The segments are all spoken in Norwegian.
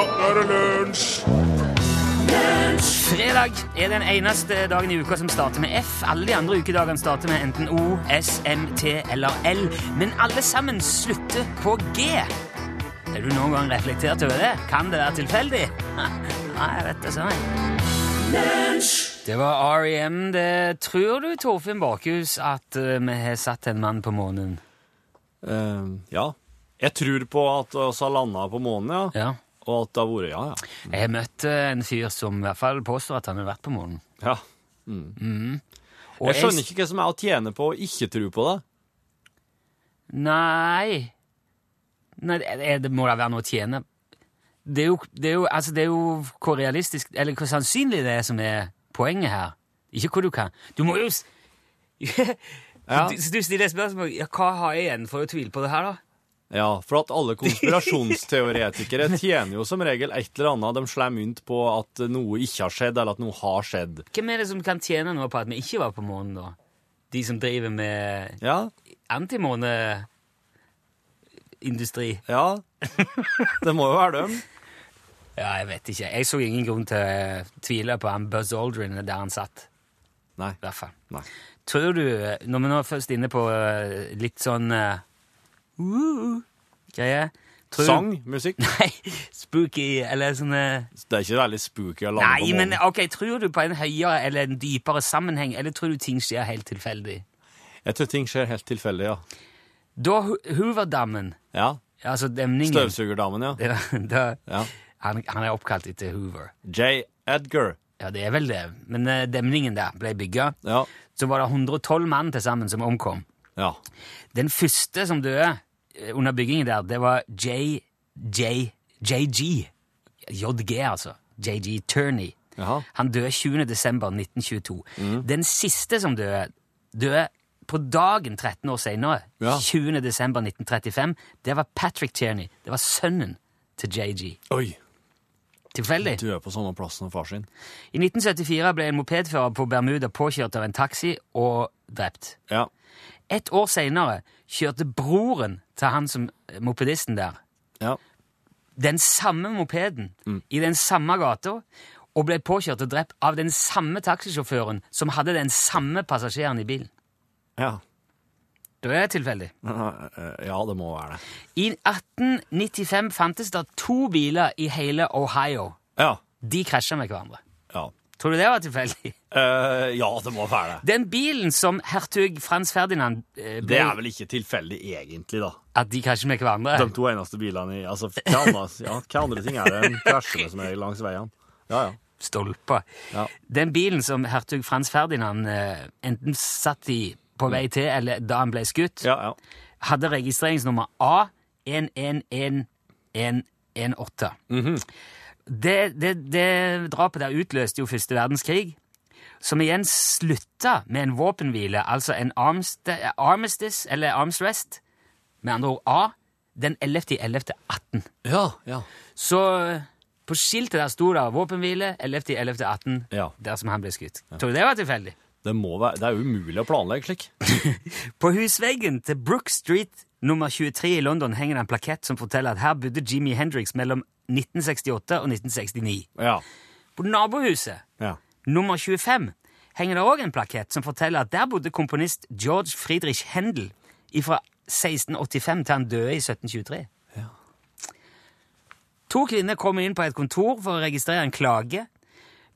nå er det lunsj! Fredag er den eneste dagen i uka som starter med F. Alle de andre ukedagene starter med enten O, S, M, T eller L. Men alle sammen slutter på G. Har du noen gang reflektert over det? Kan det være tilfeldig? Nei, jeg vet det sånn. Det var REM. Det tror du, Torfinn Bakhus, at eh, vi har satt en mann på månen? Eh, ja. Jeg tror på at vi har landa på månen, ja. Ja. Og at det har vært Ja, ja. Jeg møtte eh, en fyr som i hvert fall påstår at han har vært på månen. ja. Og Jeg skjønner ikke hva som er å tjene på å ikke tro på det. Nei Nei, det, det må da være noe å tjene. Det er jo, det er jo, altså det er jo hvor realistisk Eller hvor sannsynlig det er som er poenget her. Ikke hvor du kan. Du må jo Ja. du, du stiller spørsmål ja, Hva har jeg igjen for å tvile på det her, da? Ja, for at alle konspirasjonsteoretikere tjener jo som regel et eller annet. De slår mynt på at noe ikke har skjedd, eller at noe har skjedd. Hvem er det som kan tjene noe på at vi ikke var på månen, da? De som driver med Ja, antimåneindustri? ja. Det må jo være dem. Ja, jeg vet ikke. Jeg så ingen grunn til å tvile på han Buzz Aldrin der han satt. Nei. I hvert fall. Nei. Tror du, når vi nå er først inne på eh, litt sånn uh, uh, greie tror Sang? Musikk? Nei, spooky, eller sånne Det er ikke veldig spooky å lande Nei, på men månen. ok, tror du på en høyere eller en dypere sammenheng, eller tror du ting skjer helt tilfeldig? Jeg tror ting skjer helt tilfeldig, ja. Da Hu- Hooverdammen, Ja. altså demningen Støvsugerdammen, ja. det, da, ja. han, han er oppkalt etter Hoover. J. Edgar. Ja, det er vel det. Men eh, demningen der ble bygga. Ja. Så var det 112 mann til sammen som omkom. Ja. Den første som døde under byggingen der, det var JJ JG. JG, altså. JG Turney. Jaha. Han døde 20. desember 1922. Mm. Den siste som døde, døde på dagen 13 år senere, Ja. 20. desember 1935. Det var Patrick Tierney. Det var sønnen til JG. Oi. Tilfeldig. Du er på samme plass som far sin. I 1974 ble en mopedfører på Bermuda påkjørt av en taxi og drept. Ja. Et år senere kjørte broren til han som mopedisten der Ja. den samme mopeden i den samme gata og ble påkjørt og drept av den samme taxisjåføren som hadde den samme passasjeren i bilen. Ja. Da er det tilfeldig. Ja, det må være det. I 1895 fantes det to biler i hele Ohio. Ja. De krasja med hverandre. Ja. Tror du det var tilfeldig? Uh, ja, det må være det. Den bilen som hertug Frans Ferdinand uh, ble, Det er vel ikke tilfeldig egentlig, da. At de krasjer med hverandre? De to eneste bilene i Altså, hva ja, hva andre ting er det enn krasjer med som er langs veien? Ja, ja. stolper. Ja. Den bilen som hertug Frans Ferdinand uh, enten satt i på vei til, eller da han ble skutt, Ja, ja. hadde registreringsnummer A111118. Det, det, det drapet der utløste jo første verdenskrig, som igjen slutta med en våpenhvile, altså en armistice, eller arms rest, med andre ord A, den 11.11.18. Ja, ja. Så eh, på skiltet der sto det våpenhvile 11.11.18 Ja. der som han ble skutt. Tror du det var tilfeldig? Det, må være, det er umulig å planlegge slik. På husveggen til Brook Street nummer 23 i London henger det en plakett som forteller at her bodde Jimi Hendrix mellom 1968 og 1969. Ja. På nabohuset Ja. nummer 25 henger det òg en plakett som forteller at der bodde komponist George Friedrich Händel fra 1685 til han døde i 1723. Ja. To kvinner kommer inn på et kontor for å registrere en klage.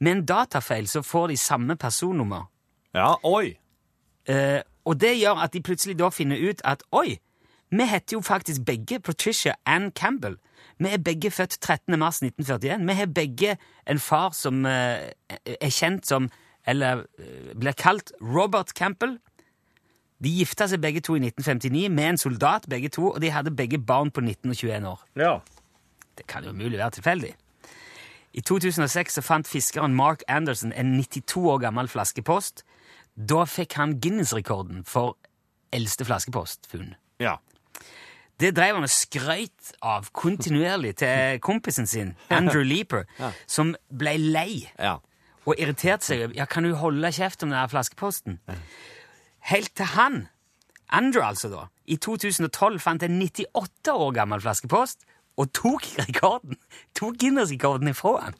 Med en datafeil så får de samme personnummer. Ja, oi! Eh, og det gjør at de plutselig da finner ut at oi, vi heter jo faktisk begge Patricia Ann Campbell. Vi er begge født 13. mars 1941. Vi har begge en far som eh, er kjent som, eller eh, blir kalt, Robert Campbell. De gifta seg begge to i 1959 med en soldat, begge to, og de hadde begge barn på 19 og 21 år. Ja. Det kan jo mulig være tilfeldig. I 2006 så fant fiskeren Mark Anderson en 92 år gammel flaskepost. Da fikk han Guinness-rekorden for eldste flaskepostfunn. Ja. Det drev han og skrøyt av kontinuerlig til kompisen sin, Andrew Leeper, som ble lei Ja. og irriterte seg. Ja, kan du holde kjeft om den flaskeposten? Helt til han, Andrew altså da, i 2012 fant en 98 år gammel flaskepost og tok rekorden. Tok Guinness-rekorden ifra han.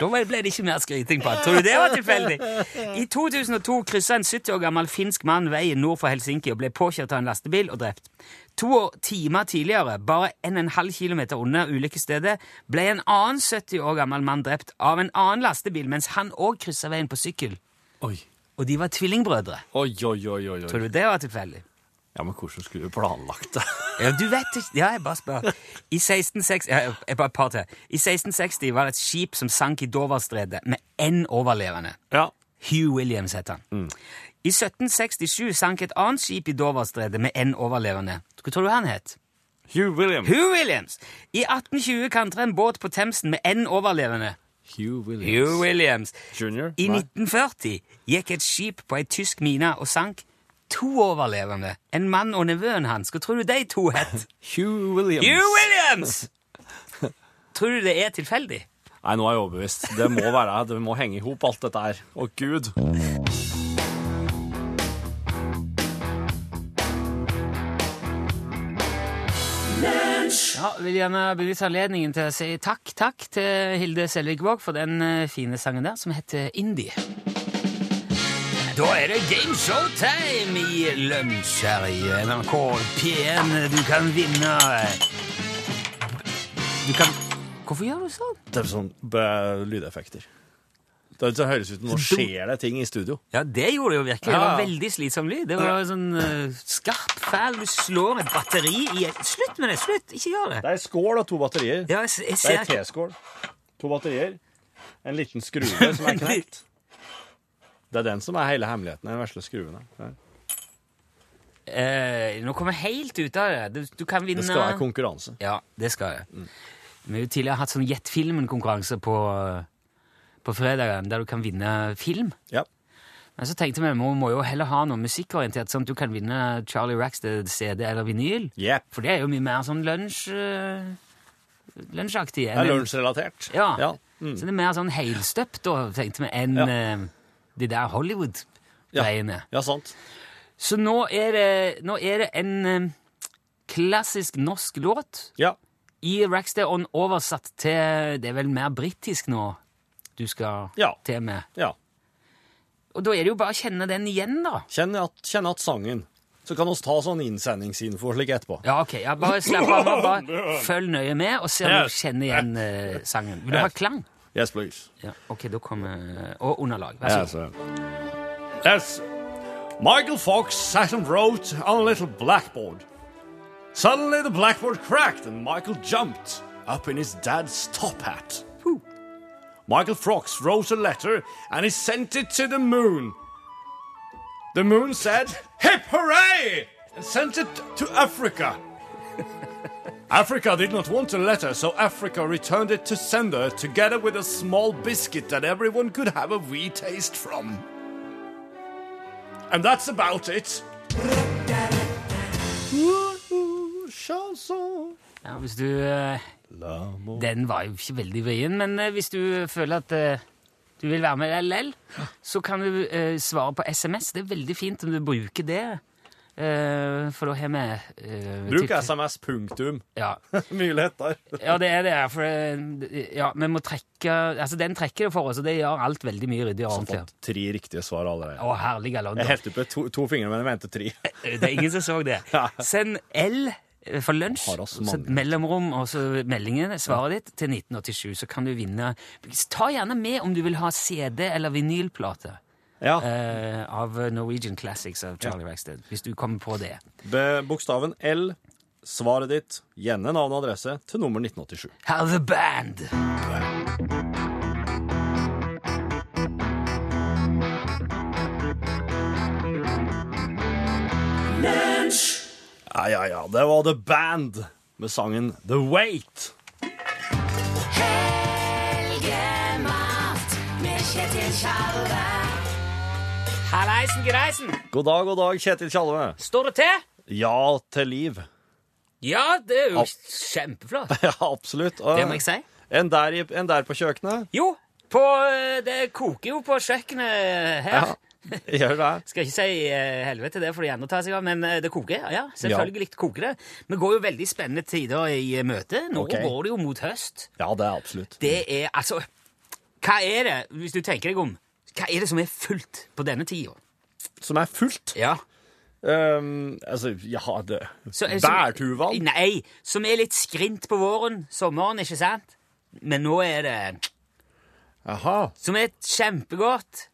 Da ble det ikke mer skryting på. Tror du det var tilfeldig? I 2002 kryssa en 70 år gammel finsk mann veien nord for Helsinki og ble påkjørt av en lastebil og drept. To timer tidligere, bare en km en halv kilometer unna ulykkesstedet, ble en annen 70 år gammel mann drept av en annen lastebil mens han òg kryssa veien på sykkel. Oi. Og de var tvillingbrødre. Oi, oi, oi, oi. Tror du det var tilfeldig? Ja, men hvordan skulle du planlagt det? Ja, du vet ikke. Ja, jeg bare spør. I 1660, ja, jeg bare et par til. I 1660 var det et skip som sank i Doverstredet med én overlevende. Ja. Hugh Williams het han. I 1767 sank et annet skip i Doverstredet med én overlevende. Hva tror du han het? Hugh Williams. Hugh Williams! I 1820 kantra en båt på Themsen med én overlevende. Hugh Williams. Hugh Williams. Junior? I 1940 gikk et skip på ei tysk mine og sank. To overlevende. En mann og nevøen hans. Hva tror du de to het? Hugh Williams. Hugh Williams! Tror du det er tilfeldig? Nei, nå er jeg overbevist. Det må være, det må henge i hop alt dette her. Å, Gud. Ja, vil gjerne benytte anledningen til å si takk, takk til Hilde Selvikvåg for den eh, fine sangen der, som heter Indie. Da er det gameshow-time i lunsj her i NRK P1. Du kan vinne Du kan Hvorfor gjør du sånn? Det er sånn lydeffekter. Det, det høres ut som nå skjer det ting i studio. Ja, det gjorde det jo virkelig. Det var ja. veldig slitsom lyd. Det var sånn eh, skarp fæl. Du slår et batteri i et Slutt med det! Slutt! Ikke gjør det! Det er skål og to batterier. Ja, jeg, jeg Det er ser teskål. To batterier. En liten skrue som er knekt. Det er den som er hele hemmeligheten. Den vesle skruen. her. Eh, Nå kommer jeg helt ut av det. Du, du kan vinne Det skal være konkurranse. Ja, det skal jeg. Vi har jo tidligere hatt sånn Gjett filmen-konkurranse på, på fredagen, der du kan vinne film. Ja. Men så tenkte vi vi må, jo heller ha noe musikkorientert, sånn at du kan vinne Charlie Rackstead CD eller vinyl. Yep. For det er jo mye mer sånn lunsj... eh, lunsjaktig. Det er lunsjrelatert. Ja. Ja. Mm. Så det er mer sånn helstøpt, da, tenkte vi, enn Ja. De der Hollywood-greiene. ja, sant. Så nå er det, nå er det en eh, klassisk norsk låt Ja. i Rackstead On oversatt til Det er vel mer britisk nå du skal Ja. til med. ja. Og da er det jo bare å kjenne den igjen, da. Kjenn at, kjenne at sangen. Så kan vi ta sånn innsendingsinfo slik etterpå. Ja, ok. Ja, bare slapp av. Bare følg nøye med, og se om du kjenner igjen eh, sangen. Vil du ha klang? Yes, please. Ja, ok, da kommer eh, Og underlag. Vær så god. Yes. Michael Fox sat and wrote on a little blackboard. Suddenly the blackboard cracked and Michael jumped up in his dad's top hat. Michael Fox wrote a letter and he sent it to the moon. The moon said, Hip hooray! and sent it to Africa. Africa did not want a letter, so Africa returned it to sender together with a small biscuit that everyone could have a wee taste from. And that's about it. Ja, hvis du eh, Den var jo ikke veldig vrien, men eh, hvis du føler at eh, du vil være med LL, så kan du svare på SMS. Det er veldig fint om du bruker det. Eh, for da har vi uh, Bruk SMS punktum. Ja. Mye lettere. ja, det er det. For eh, ja, vi må trekke Altså, den trekker det for oss, og det gjør alt veldig mye ryddigere og har ordentlig. fått tre riktige svar allerede. Å, herlig Jeg helte opp to, to fingre, men jeg mente tre. Det er ingen som så det. Ja. Send L for lunsj, så mellomrom og så meldingen, svaret ditt, til 1987, så kan du vinne Ta gjerne med om du vil ha CD eller vinylplate Ja. uh, av Norwegian Classics av Charlie Rackstead, hvis du kommer på det. Be bokstaven L, svaret ditt, gjerne navn og adresse, til nummer 1987. Her er The Band! Ja, ja, ja. Det var The Band med sangen The Wait. Halleisen, greisen! God dag, god dag, Kjetil Tjalve. Står det til? Ja til liv. Ja, det er jo Ab kjempeflott. Ja, absolutt. Og Det må jeg si. En der, i, en der på kjøkkenet. Jo, på, eh, det koker jo på kjøkkenet her. Ja. Gjør det. Skal ikke si eh, helvete det for de andre tar seg av, men eh, det koker. Ja, selvfølgelig koker det. Vi går jo veldig spennende tider i møte. Nå okay. går det jo mot høst. Ja, det er absolutt. Det er altså Hva er det, hvis du tenker deg om, hva er det som er fullt på denne tida? Som er fullt. Ja. Um, altså, ja, det eh, Bærtuvan. Nei, som er litt skrint på våren, sommeren, ikke sant? Men nå er det Jaha. Som er kjempegodt.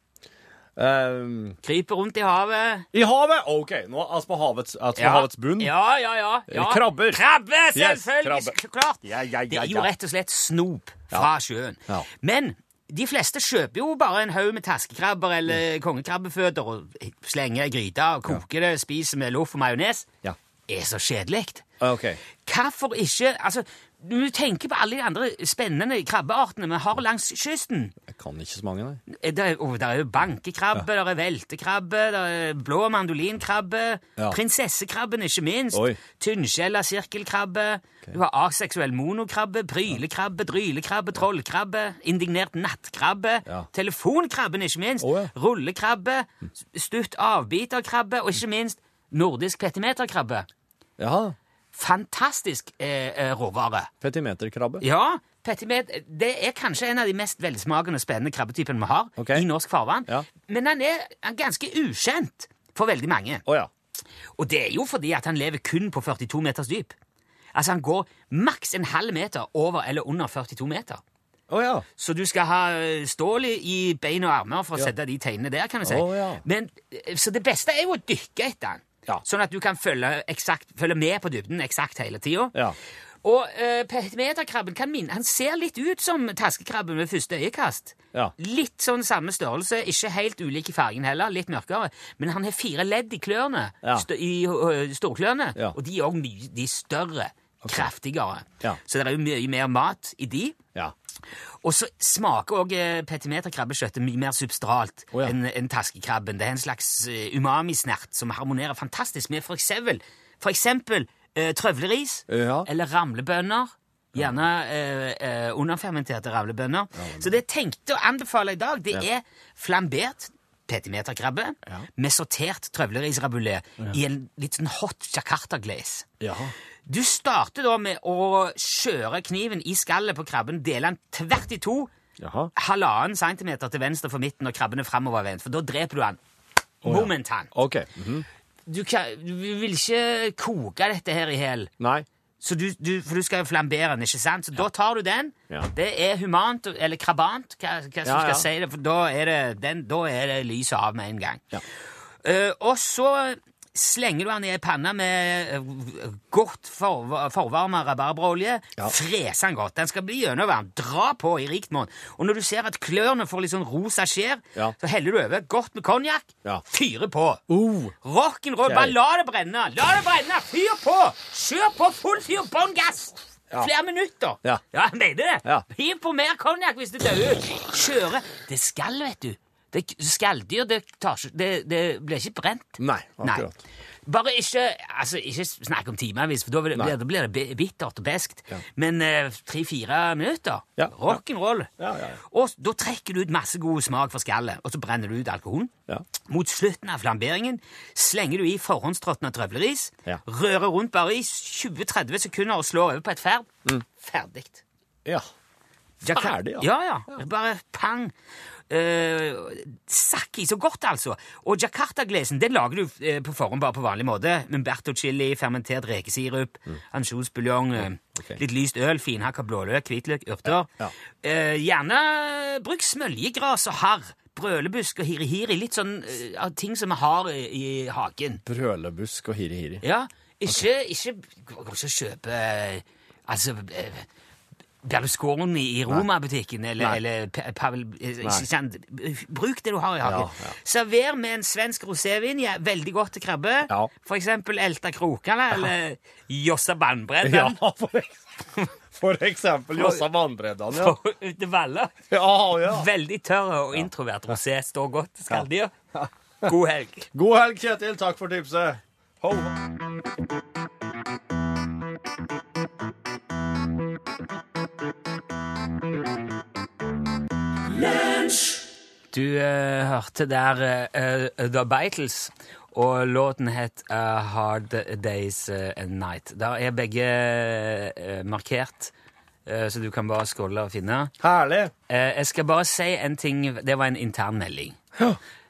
Um, Kryper rundt i havet. I havet! OK, nå altså på havets, altså på havets bunn. Ja, ja, ja. ja. Krabber. Krabbe, Yes, selvfølgelig! krabbe. så klart. Ja, ja, ja, det er jo rett og slett snop fra sjøen. Ja. Men de fleste kjøper jo bare en haug med taskekrabber eller kongekrabbeføtter og slenger i gryta og koker det, spiser med loff og majones. Ja. Er så kjedelig. OK. Hvorfor ikke Altså, du tenker på alle de andre spennende krabbeartene vi har langs kysten Jeg kan ikke så mange, nei. det er, oh, der er jo bankekrabbe, der er veltekrabbe, der er blå mandolinkrabbe, Ja. prinsessekrabben ikke minst, Oi. tynnskjella sirkelkrabbe, du har aseksuell monokrabbe, brylekrabbe, drylekrabbe, trollkrabbe, indignert nattkrabbe, Ja. telefonkrabben ikke minst, Å, rullekrabbe, stutt avbiterkrabbe, og ikke minst nordisk petimeterkrabbe. Jaha. Fantastisk eh, eh, råvare. Petimeterkrabbe. Ja, Petimeter, det er kanskje en av de mest velsmakende spennende krabbetypene vi har okay. i norsk farvann. Ja. Men han er, han er ganske ukjent for veldig mange. Oh, ja. Og det er jo fordi at han lever kun på 42 meters dyp. Altså Han går maks en halv meter over eller under 42 meter. Oh, ja. Så du skal ha eh, stål i bein og armer for å sette de tegnene der. kan du si. Oh, ja. Men, eh, Så det beste er jo å dykke etter han. Ja. Sånn at du kan følge, eksakt, følge med på dybden eksakt hele tida. Ja. Og uh, petimeterkrabben kan minne Han ser litt ut som taskekrabben ved første øyekast. Ja. Litt sånn samme størrelse, ikke helt ulik i fargen heller, litt mørkere. Men han har fire ledd i klørne, Ja. st i øh, storklørne, Ja. og de er òg mye de er større, kraftigere. Ja. Så det er jo mye mer mat i de. Ja. Og så smaker òg petimeterkrabbekjøttet mye mer substralt oh, ja. enn en taskekrabben. Det er en slags umamisnert som harmonerer fantastisk med for eksempel, for eksempel eh, trøvleris Ja. eller ramlebønner. Gjerne eh, eh, underfermenterte ramlebønner. Så det jeg tenkte å anbefale i dag, det er flambert petimeterkrabbe Ja. med sortert trøvlerisrabulé i en litt sånn hot jakarta-glaze. Du starter da med å kjøre kniven i skallet på krabben, dele den tvert i to, Jaha. halvannen centimeter til venstre for midten, og krabben er framovervendt, for da dreper du den momentant. Okay. Mm -hmm. Du, kan, du vil ikke koke dette her i så du, du, for du skal jo flambere den, ikke sant? Så da tar du den. Ja. Det er humant, eller krabant, hva, hva som Ja, skal ja. si det, for da er det, den, da er det lyset av med en gang. Ja. Eh, og så slenger du den i ei panne med eh, godt for, forvarma rabarbraolje. Ja. Fres den godt. Den skal bli gjennomvarm. Dra på i rikt monn. Og når du ser at klørne får litt sånn rosa skjær, Ja. så heller du over godt med konjakk. Ja. Fyrer på. Uh. Rock'n'roll. Bare la det brenne! La det brenne! Fyr på! Kjør på full fyr! Bånn gass! Ja. Flere minutter. Ja. jeg mener det. Hiv på mer konjakk hvis det dør. Kjøre. Det skal, vet du. Det, skalldyr det, tar, ikke- det, det blir ikke brent. Nei, akkurat. Bare ikke altså, ikke snakk om timevis, for da blir, Nei. det- da blir det bi- bittert og beskt. Ja. Men eh, tre-fire minutter, Ja. rock'n'roll. Ja, ja, ja. Og da trekker du ut masse god smak fra skallet, og så brenner du ut alkoholen. Ja. Mot slutten av flamberingen slenger du i forhåndstråtna trøvleris, Ja. rører rundt bare i 20-30 sekunder og slår over på et ferd. Ferdig. Ja. Ferdig, Ferdig, ja. Ja, ja. Bare pang. Uh, Sakki, så godt, altså. Og jakarta-glesen den lager du eh, på forhånd bare på vanlig måte. Med berto-chili, fermentert rekesirup, mm. ansjosbuljong, eh, ok. litt lyst øl, finhakka blåløk, hvitløk, urter. Ja. Eh, gjerne bruk smøljegras og harr. Brølebusk og hiri-hiri. Litt sånn uh, ting som vi har i, i hagen. Brølebusk og hiri-hiri. Ja, ikke, ikke Gå ikke og kjøpe eh, Altså eh, Berlusconi i Roma-butikken, eller, eller Pavel eh? Bruk det du har i hagen. Ja, ja. Server med en svensk rosévin. Ja, veldig godt til krabbe. Ja. For eksempel Elta Krokane eller Jossa Bannbredden. Ja, for eksempel, for eksempel Jossa Bannbredden, ja. Ute Valla. Ja, ja. Veldig tørr og introvert rosé. Står godt til skalldyr. God helg. God helg, Kjetil. Takk for tipset. Ho. Du uh, hørte der eh, The Beatles, og låten het A Hard Days and Night. Der er begge markert, så du kan bare scrolle og finne. Herlig! Jeg skal bare si en ting Det var en intern melding.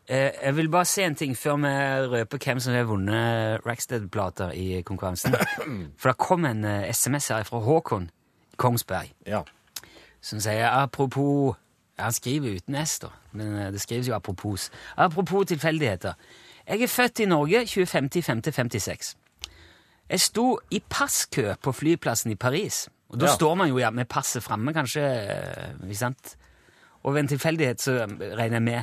Eh, jeg vil bare si en ting før vi røper hvem som har vunnet Rackstead-plater i konkurransen. For det kom en SMS her fra Håkon Kongsberg Ja. som sier apropos Han skriver uten S, da, men eh, det skrives jo apropos. Apropos tilfeldigheter. Jeg er født i Norge 25.5.56. Jeg sto i passkø på flyplassen i Paris. Og da Ja. står man jo ja, med passet framme, kanskje. eh, Ikke sant? Og ved en tilfeldighet så regner jeg med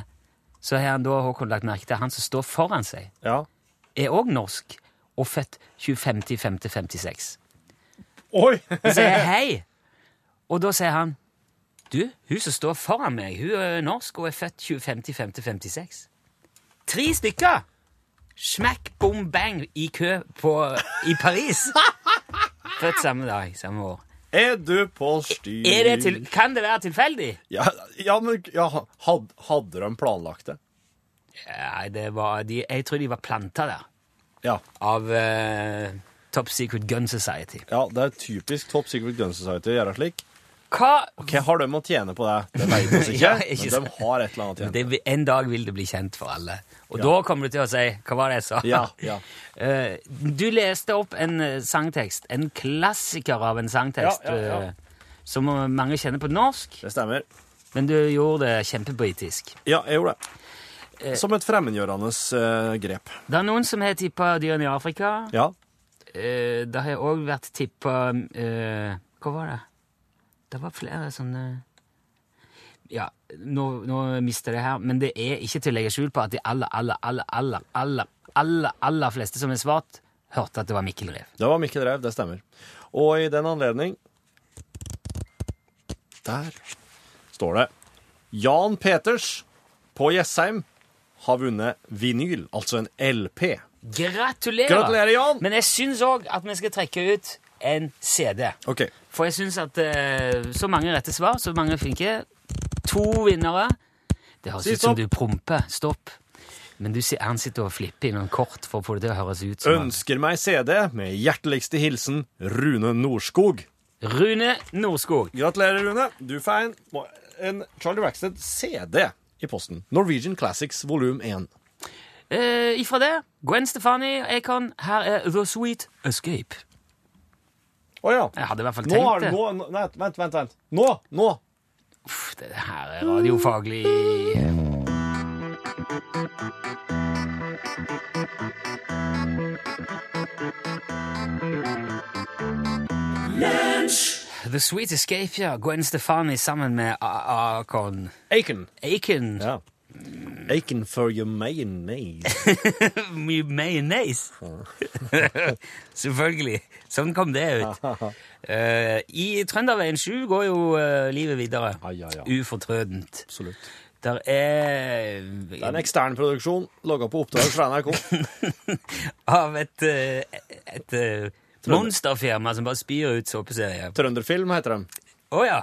så har han da Håkon lagt merke til han som står foran seg, Ja. er òg norsk og født 25.5.56. Oi! Så sier jeg hei. Og da sier han Du, hun som står foran meg, hun er norsk og er født 25.5.56. Tre stykker! Smack, bom, bang i kø på, i Paris. Født samme dag, samme år. Er du på styr? Er det til, kan det være tilfeldig? Ja, ja men ja, had, hadde de planlagt det? Nei, det var de, Jeg tror de var planta der. Ja. Av eh, Top Secret Gun Society. ja. Det er typisk Top Secret Gun Society å gjøre slik. Hva Ok, har de å tjene på det? Det vet vi ikke. Ja, ikke men de har et eller annet å tjene. på. En dag vil det bli kjent for alle. Og da kommer du til å si Hva var det jeg sa? Ja, ja. Eh, du leste opp en eh, sangtekst. En klassiker av en sangtekst. Ja, ja, ja. eh, som mange kjenner på norsk, Det stemmer. men du gjorde det kjempebritisk. Ja, jeg gjorde det. Som et fremmedgjørende grep. Det er noen som har tippa dyrene i Afrika. Ja. Det har òg vært tippa Hva var det? Det var flere sånne Ja, nå, nå mister jeg det her, men det er ikke til å legge skjul på at de aller, aller, aller, aller, aller, aller, aller fleste som har svart, hørte at det var Mikkel Rev. Det var Mikkel Rev, det stemmer. Og i den anledning Der står det Jan Peters på Jessheim har vunnet vinyl, altså en LP. Gratulerer! Gratulerer, Jan! Men jeg syns òg at vi skal trekke ut en CD. Okay. For jeg syns at eh, så mange rette svar, så mange flinke. To vinnere. Det høres Si ut som du promper. Stopp. Men du ser han sitter og flipper i noen kort for å få det til å høres ut som Ønsker meg CD med hjerteligste hilsen Rune Norskog. Rune Norskog. Gratulerer, Rune. Du får en, en Charlie Rackstead CD i posten. Norwegian Classics volum 1. Eh, ifra det, Gwen Stefani, Acon, her er The Sweet Escape. Å ja. Jeg hadde i hvert fall Nå har tenkt du det. nå, nå, Vent, vent, vent. vent. Nå! Nå! Uff, det her er radiofaglig The Sweet Escape, ja. Gwen Stefani sammen med A- Acon. Aiken. Aiken. Ja. Aiken for your mayonnaise. your mayonnaise. Selvfølgelig. Sånn kom det ut. Uh, I Trønderveien 7 går jo uh, livet videre. Ja, ja, ja. Ufortrødent. Absolutt. Der er Det er en ekstern produksjon laga på oppdrag fra NRK. av et, eh, et eh, monsterfirma som bare spyr ut såpeserier. Trønderfilm heter de. Å ja!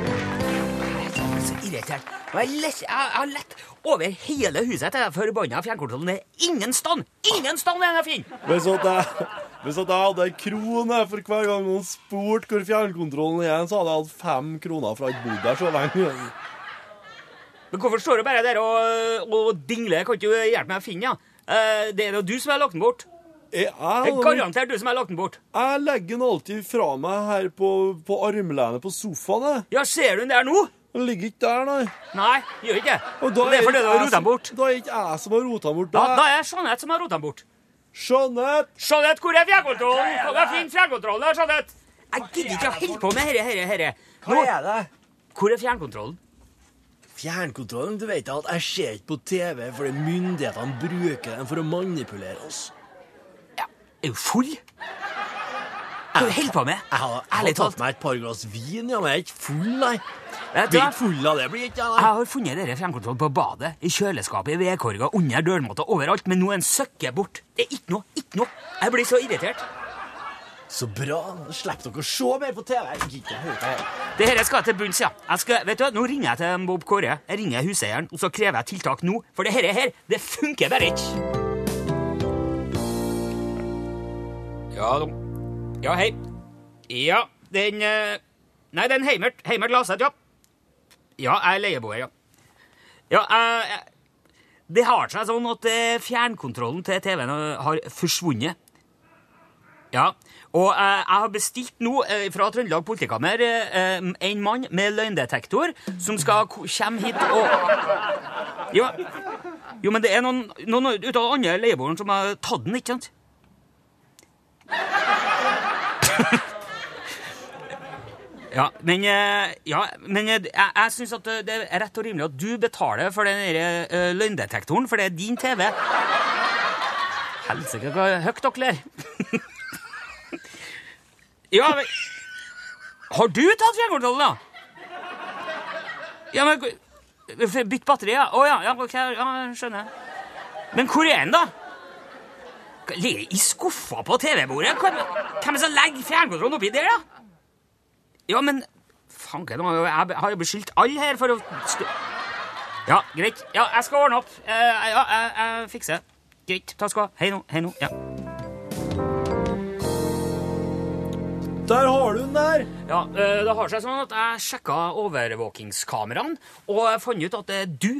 irritert. Og jeg, lett, jeg, jeg har lett over hele huset etter den forbanna fjernkontrollen. Det er ingen stand! Ingen stand er den! Hvis at jeg, hvis at jeg hadde en krone for hver gang noen spurte hvor fjernkontrollen er, så hadde jeg hatt fem kroner for å ha bodd der så lenge. Men hvorfor står du bare der og, og dingler? Kan ikke du hjelpe meg å finne den? Eh, det er jo du som har lagt den bort. Jeg, jeg, garantert du som har lagt den bort. jeg legger den alltid fra meg her på, på armlenet på sofaen. jeg. Ja, ser du den der nå? Den ligger ikke der, nei. Nei, gjør ikke det. Og da det er fordi du har rota den bort. Da er ikke jeg som har rota den bort. Da, Da er Jeanette som har rota den bort. Jeanette! Jeanette, hvor er fjernkontrollen? Kan jeg finne fjernkontrollen? der, Jeanette? Jeg gidder ikke å holde på med herre, herre, herre. Hva er det? hvor er fjernkontrollen? Fjernkontrollen, du vet at jeg ser ikke på TV fordi myndighetene bruker den for å manipulere oss. Ja, Er du full? Hva holder du på med? Jeg har, jeg har tatt meg et par glass vin, ja, men jeg er ikke full, nei. Vet du Blir hva? ikke full av det, blir ikke jeg, Jeg har funnet dere fremkontroll på badet, i kjøleskapet, i vedkorga, under dørmåtta, overalt, men nå er en søkke bort. Det er ikke noe, ikke noe. Jeg blir så irritert. Så bra. Nå slipper dere å se mer på TV. Jeg gidder ikke høre det. Det her skal til bunns, ja. Jeg skal, vet du, Nå ringer jeg til Bob Kåre. Jeg ringer huseieren, og så krever jeg tiltak nå. For det her, her det funker bare ikke. Ja. Ja, hei. Ja, den eh, Nei, den Heimert. Heimert Laseth, ja. Ja, jeg er leieboer, ja. Ja, jeg, jeg, Det har seg sånn at eh, fjernkontrollen til TV-en har forsvunnet. Ja, og eh, jeg har bestilt nå eh, fra Trøndelag politikammer eh, en mann med løgndetektor som skal komme hit og jo, jo, men det er noen, noen ut av andre leieboeren som har tatt den, ikke sant? Ja, men, eh, ja, men eh, jeg, jeg syns at det er rett og rimelig at du betaler for den eh, løgndetektoren, for det er din TV. Helsike, hva høyt dere ler. ja, men Har du tatt fjernkontrollen, da? Ja, men Bytt batteri, ja? Å ja, ja, ok, ja, skjønner. Men hvor er den, da? Ligger i skuffa på TV-bordet? Hvem hvem er det som legger fjernkontrollen oppi der, da? Ja, men Fanken, jeg har jo beskyldt alle her for å st Ja, greit. Ja, jeg skal ordne opp. Eh, ja, jeg, jeg fikser. Greit. Takk skal du ha. Hei nå. Hei nå. Ja. Der har du den der. ja eh, det har seg sånn at jeg sjekka overvåkingskameraene, og jeg fant ut at det er du.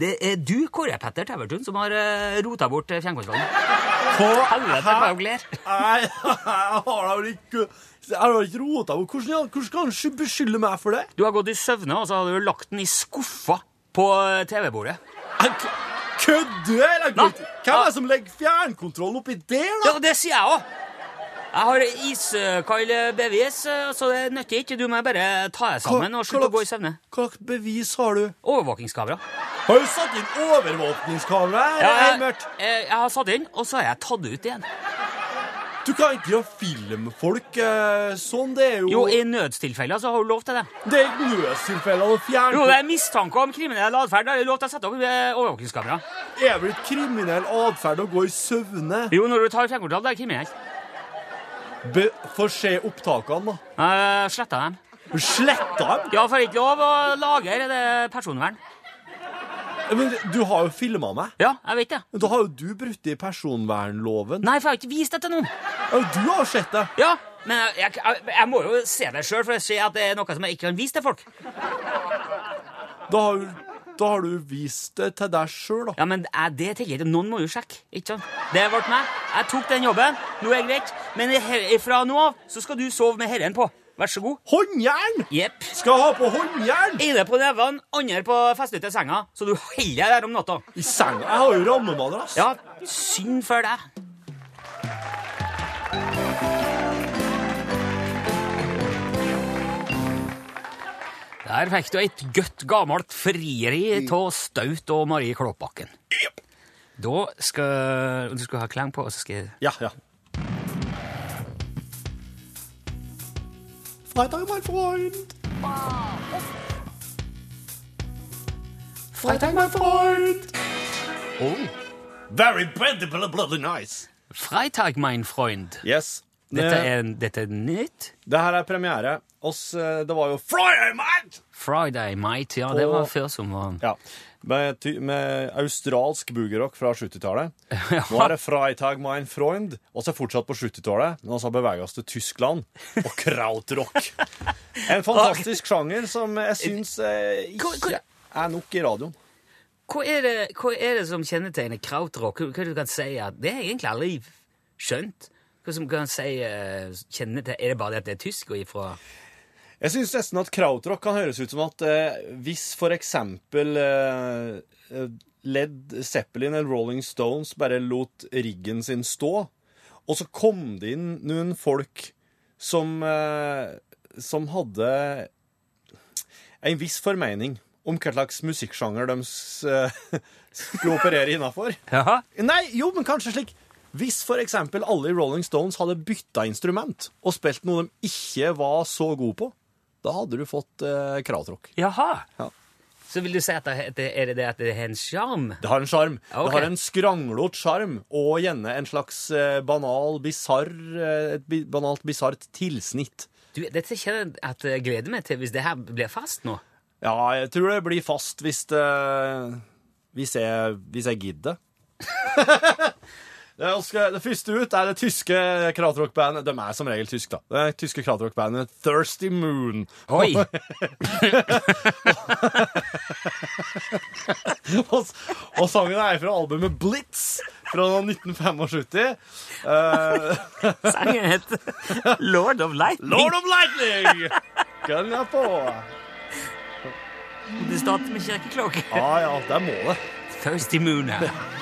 Det er du, Kåre Petter Tevertun, som har uh, rota bort eh, fjernkontrollen. På Helvete, hva jeg ler. Nei, jeg har da ikke Jeg har ikke rota bort Hvordan, kan han beskylde meg for det? Du har gått i søvne, og så har du lagt den i skuffa på eh, TV-bordet. Jeg Kødder du? eller? Nei. Hvem er det som legger fjernkontrollen oppi der, da? Ja, det sier jeg òg. Jeg har iskald bevis, eh, så det nytter ikke. Du må bare ta deg sammen og slutte å gå i søvne. Hva slags bevis har du? Overvåkingskamera. Har du satt inn overvåkningskamera? Ja, jeg, jeg, jeg har satt inn, og så har jeg tatt det ut igjen. Du kan ikke filmfolk folk sånn. Det er jo, Jo, I nødstilfeller så har du lov til det. Det er ikke nødstilfeller å fjerne Jo, det er mistanke om kriminell atferd. Da er det lov til å sette opp eh, overvåkingskamera. Er vel kriminell atferd å gå i søvne? Jo, når du tar fjernkontroll, det er kriminelt. Be Få se opptakene, da. Uh, sletta dem. Sletta dem? Ja, for ikke lov å lagre det er personvern. Men du har jo filma meg. Ja, jeg vet det. Men Da har jo du brutt i personvernloven. Nei, for jeg har ikke vist det til noen. Ja, du har jo sett det. Ja, men jeg, jeg, jeg må jo se det sjøl for å se at det er noe som jeg ikke kan vise til folk. Da har, da har du vist det til deg sjøl, da. Ja, men er det tenker jeg ikke. Noen må jo sjekke. ikke sant? Det ble meg. Jeg tok den jobben. Nå er det greit. Men her- fra nå av så skal du sove med herren på. Vær så god. Håndjern! Jepp. Skal ha på håndjern! Ene på nevene, andre på festet til senga, så du holder deg der om natta. I senga. Jeg har jo rammemadrass. Ja, synd for deg. Der fikk du et godt gammelt frieri av Staut og Marie Klåbakken. Da skal du skal ha klang på, og så skal jeg Ja, ja. Freitag, mein Freund. Freitag, mein Freund. oh. Very bloody, bloody nice. Freitag, mein Freund. Yes. Dette er, dette er nytt. det her er premiere. Oss, eh, det var jo Friday, mate! Friday, mate. Ja, det var før som var Ja. Med, ty- med australsk boogerock fra 70-tallet. Nå er det Freitag, mein Freund. Og så er fortsatt på 70-tallet. Men så har beveget oss til Tyskland og krautrock. En fantastisk sjanger som jeg syns eh, ikke er nok i radioen. Hva er, det, hva er det som kjennetegner krautrock? Hva, hva du kan si at Det har jeg egentlig aldri skjønt. Hva som kan si uh, kjennetegn Er det bare det at det er tysk og ifra Jeg syns nesten at krautrock kan høres ut som at eh, hvis for eksempel eh, eh, Led Zeppelin eller Rolling Stones bare lot riggen sin stå, og så kom det inn noen folk som eh, som hadde en viss formening om hva slags musikksjanger de eh, skulle operere innafor. Nei, jo, men kanskje slik Hvis eksempel alle i Rolling Stones hadde bytta instrument og spilt noe de ikke var så gode på, da hadde du fått eh, kravtråkk. Jaha. Ja. Så vil du si at det, det, er det det at det har en sjarm? Det har en sjarm. Ok. Det har en skranglete sjarm, og gjerne en slags eh, banal, bisarr eh, Et bi- banalt, bisart tilsnitt. Du, dette kjenner jeg at jeg gleder meg til hvis det her blir fast nå. Ja, jeg tror det blir fast hvis det Hvis jeg, hvis jeg gidder. det, første ut er det tyske krautrockbandet. De er som regel tyske, da. Det tyske krautrockbandet Thirsty Moon. Oi! og, og sangen er fra albumet Blitz fra 1975. Uh, Sangen heter Lord of Lightning. Lord of Lightning! Gønn jeg på. Det starter med kirkeklokke. Ja, ja, der må det. Thirsty Moon her.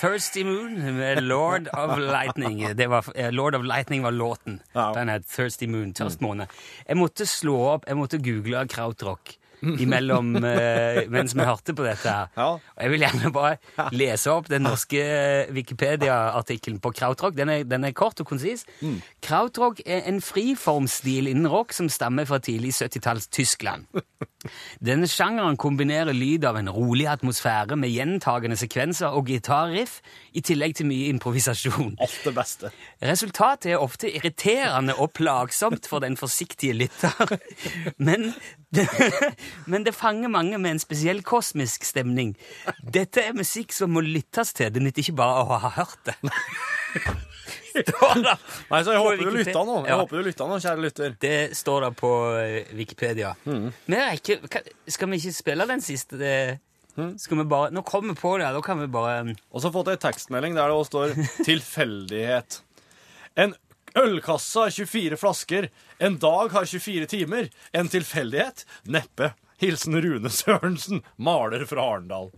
Thirsty Moon med Lord of Lightning. Det var, eh, Lord of Lightning var låten. Den het Thirsty Moon. Tørst måned. Jeg måtte slå opp, jeg måtte google krautrock imellom eh, mens vi hørte på dette her. Ja. Og jeg vil gjerne bare lese opp den norske Wikipedia-artikkelen på krautrock. Den er, den er kort og konsis. Krautrock er en friformstil innen rock som stammer fra tidlig 70-talls Tyskland. Denne sjangeren kombinerer lyd av en rolig atmosfære med gjentagende sekvenser og gitarriff, i tillegg til mye improvisasjon. Alt det beste. Resultatet er ofte irriterende og plagsomt for den forsiktige lytter, men men det fanger mange med en spesiell kosmisk stemning. Dette er musikk som må lyttes til, det nytter ikke bare å ha hørt det. Nei, så jeg håper du lytta nå. Jeg Ja. håper du lytta nå, kjære lytter. Det står da på eh, Wikipedia. Men er ikke, skal vi ikke spille den siste? Det, skal vi bare, nå kommer vi på det, da kan vi bare Og så fått jeg tekstmelding der det også står 'tilfeldighet'. En ølkasse har 24 flasker. En dag har 24 timer. En tilfeldighet? Neppe. Hilsen Rune Sørensen, maler fra Arendal.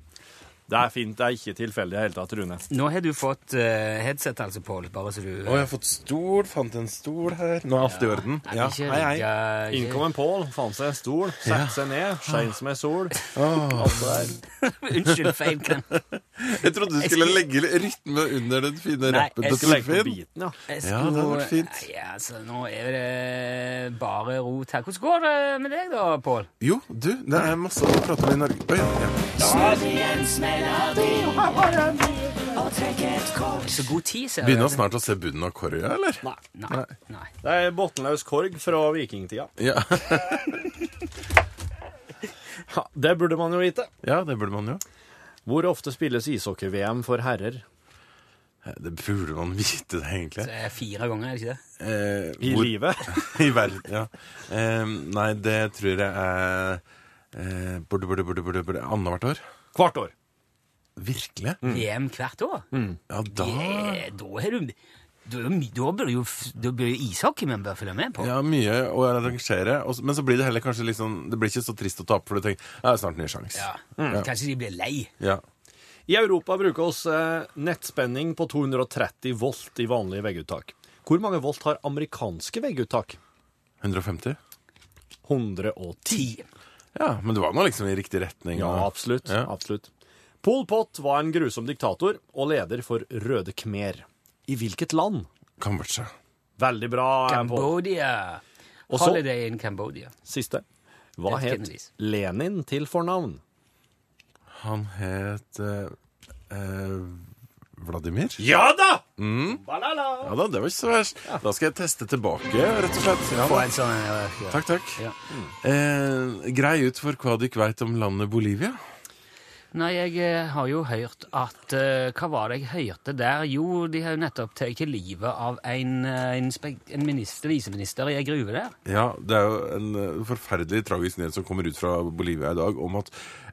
Det er fint. Det er ikke tilfeldig i det hele tatt, Rune. Nå har du fått uh, headset, altså, Pål, bare så du Å, jeg har fått stol. Fant en stol her. Nå er alt i orden. Ja, hei, hei. Innkom en Pål fant seg en stol, satte seg ned, skein som ei sol. Alt der. Unnskyld, feil kan Jeg trodde du skulle legge rytme under den fine rappen jeg til Torfinn. ja. Det hadde vært fint. Nei, altså, nå er det bare rot her. Hvordan går det med deg, da, Pål? Jo, du, det er masse å prate om i Norge. Oi, ja. Så god tid, ser Begynner vi snart å se bunnen av korga, eller? Nei. Nei. nei. Det er bunnløs korg fra vikingtida. Ja. Ja, det burde man jo vite. ja, det burde man jo. Hvor ofte spilles ishockey-VM for herrer? Det burde man vite, det, egentlig. Det er fire ganger, er det ikke det? Eh, I hvor- livet? I verden, ja. Eh, nei, det tror jeg er eh, Burde, burde, burde, burde, burde Annethvert år. Hvert år. Virkelig? VM hvert år? Ja, da Da har du da, da bør jo da bør jo ishockey man bør følge med på. Ja, mye å arrangere. og så- Men så blir det heller kanskje litt sånn Det blir ikke så trist å tape, for du tenker ja, det er snart ny sjanse. Ja. Ja. Kanskje de blir lei. Ja. I Europa bruker oss eh, nettspenning på 230 volt i vanlige vegguttak. Hvor mange volt har amerikanske vegguttak? 150? 110. Ja, men du var nå liksom i riktig retning. Ja, og- absolutt. Ja. absolutt. Pol Pot var en grusom diktator og leder for Røde Khmer. I hvilket land? Kambodsja. Veldig bra, eh, Cambodia. Også, Holiday in Cambodia. Siste. Hva het Kennedys. Lenin til fornavn? Han het eh, eh, Vladimir? Ja da! Mm. Ja da, det var ikke så verst. Da skal jeg teste tilbake, rett og slett. Ja, en sånn eh, ja. Takk, takk. Ja. Eh, grei ut for hva du ikke veit om landet Bolivia. Nei, jeg eh, har jo hørt at uh, Hva var det jeg hørte der? Jo, de har jo nettopp tatt livet av en, eh, en, en minister, viseminister i ei gruve der. Ja, det er jo en forferdelig tragisk nyhet som kommer ut fra Bolivia i dag, om at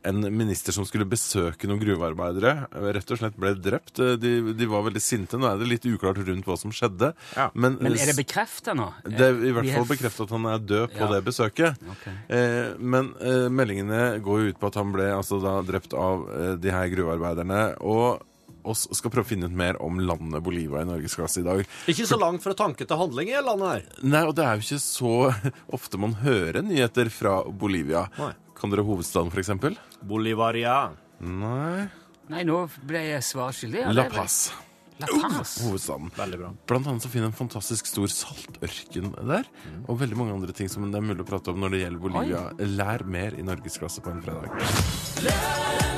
en minister som skulle besøke noen gruvearbeidere, rett og slett ble drept. De, de var veldig sinte. Nå er det litt uklart rundt hva som skjedde. Ja. Men er det bekrefta nå? det er i hvert fall bekrefta at han er død på Ja. det besøket. Okay. Eh, men eh, meldingene går jo ut på at han ble altså, da, drept av eh, de her gruvearbeiderne. Og oss skal prøve å finne ut mer om landet Bolivia i norgesklasse i dag. Ikke så langt fra tanke til handling i landet her. Nei, og det er jo ikke så ofte man hører nyheter fra Bolivia. Nei. Kan dere hovedstaden, for eksempel? Bolivaria. Nei. Nei, nå ble jeg svarskyldig. La Paz. La Paz. Hovedstaden. Veldig bra. Blant annet så finner en fantastisk stor saltørken der. Og veldig mange andre ting som det er mulig å prate om når det gjelder Bolivia. Lær mer i norgesklasse på en fredag. Lunsj,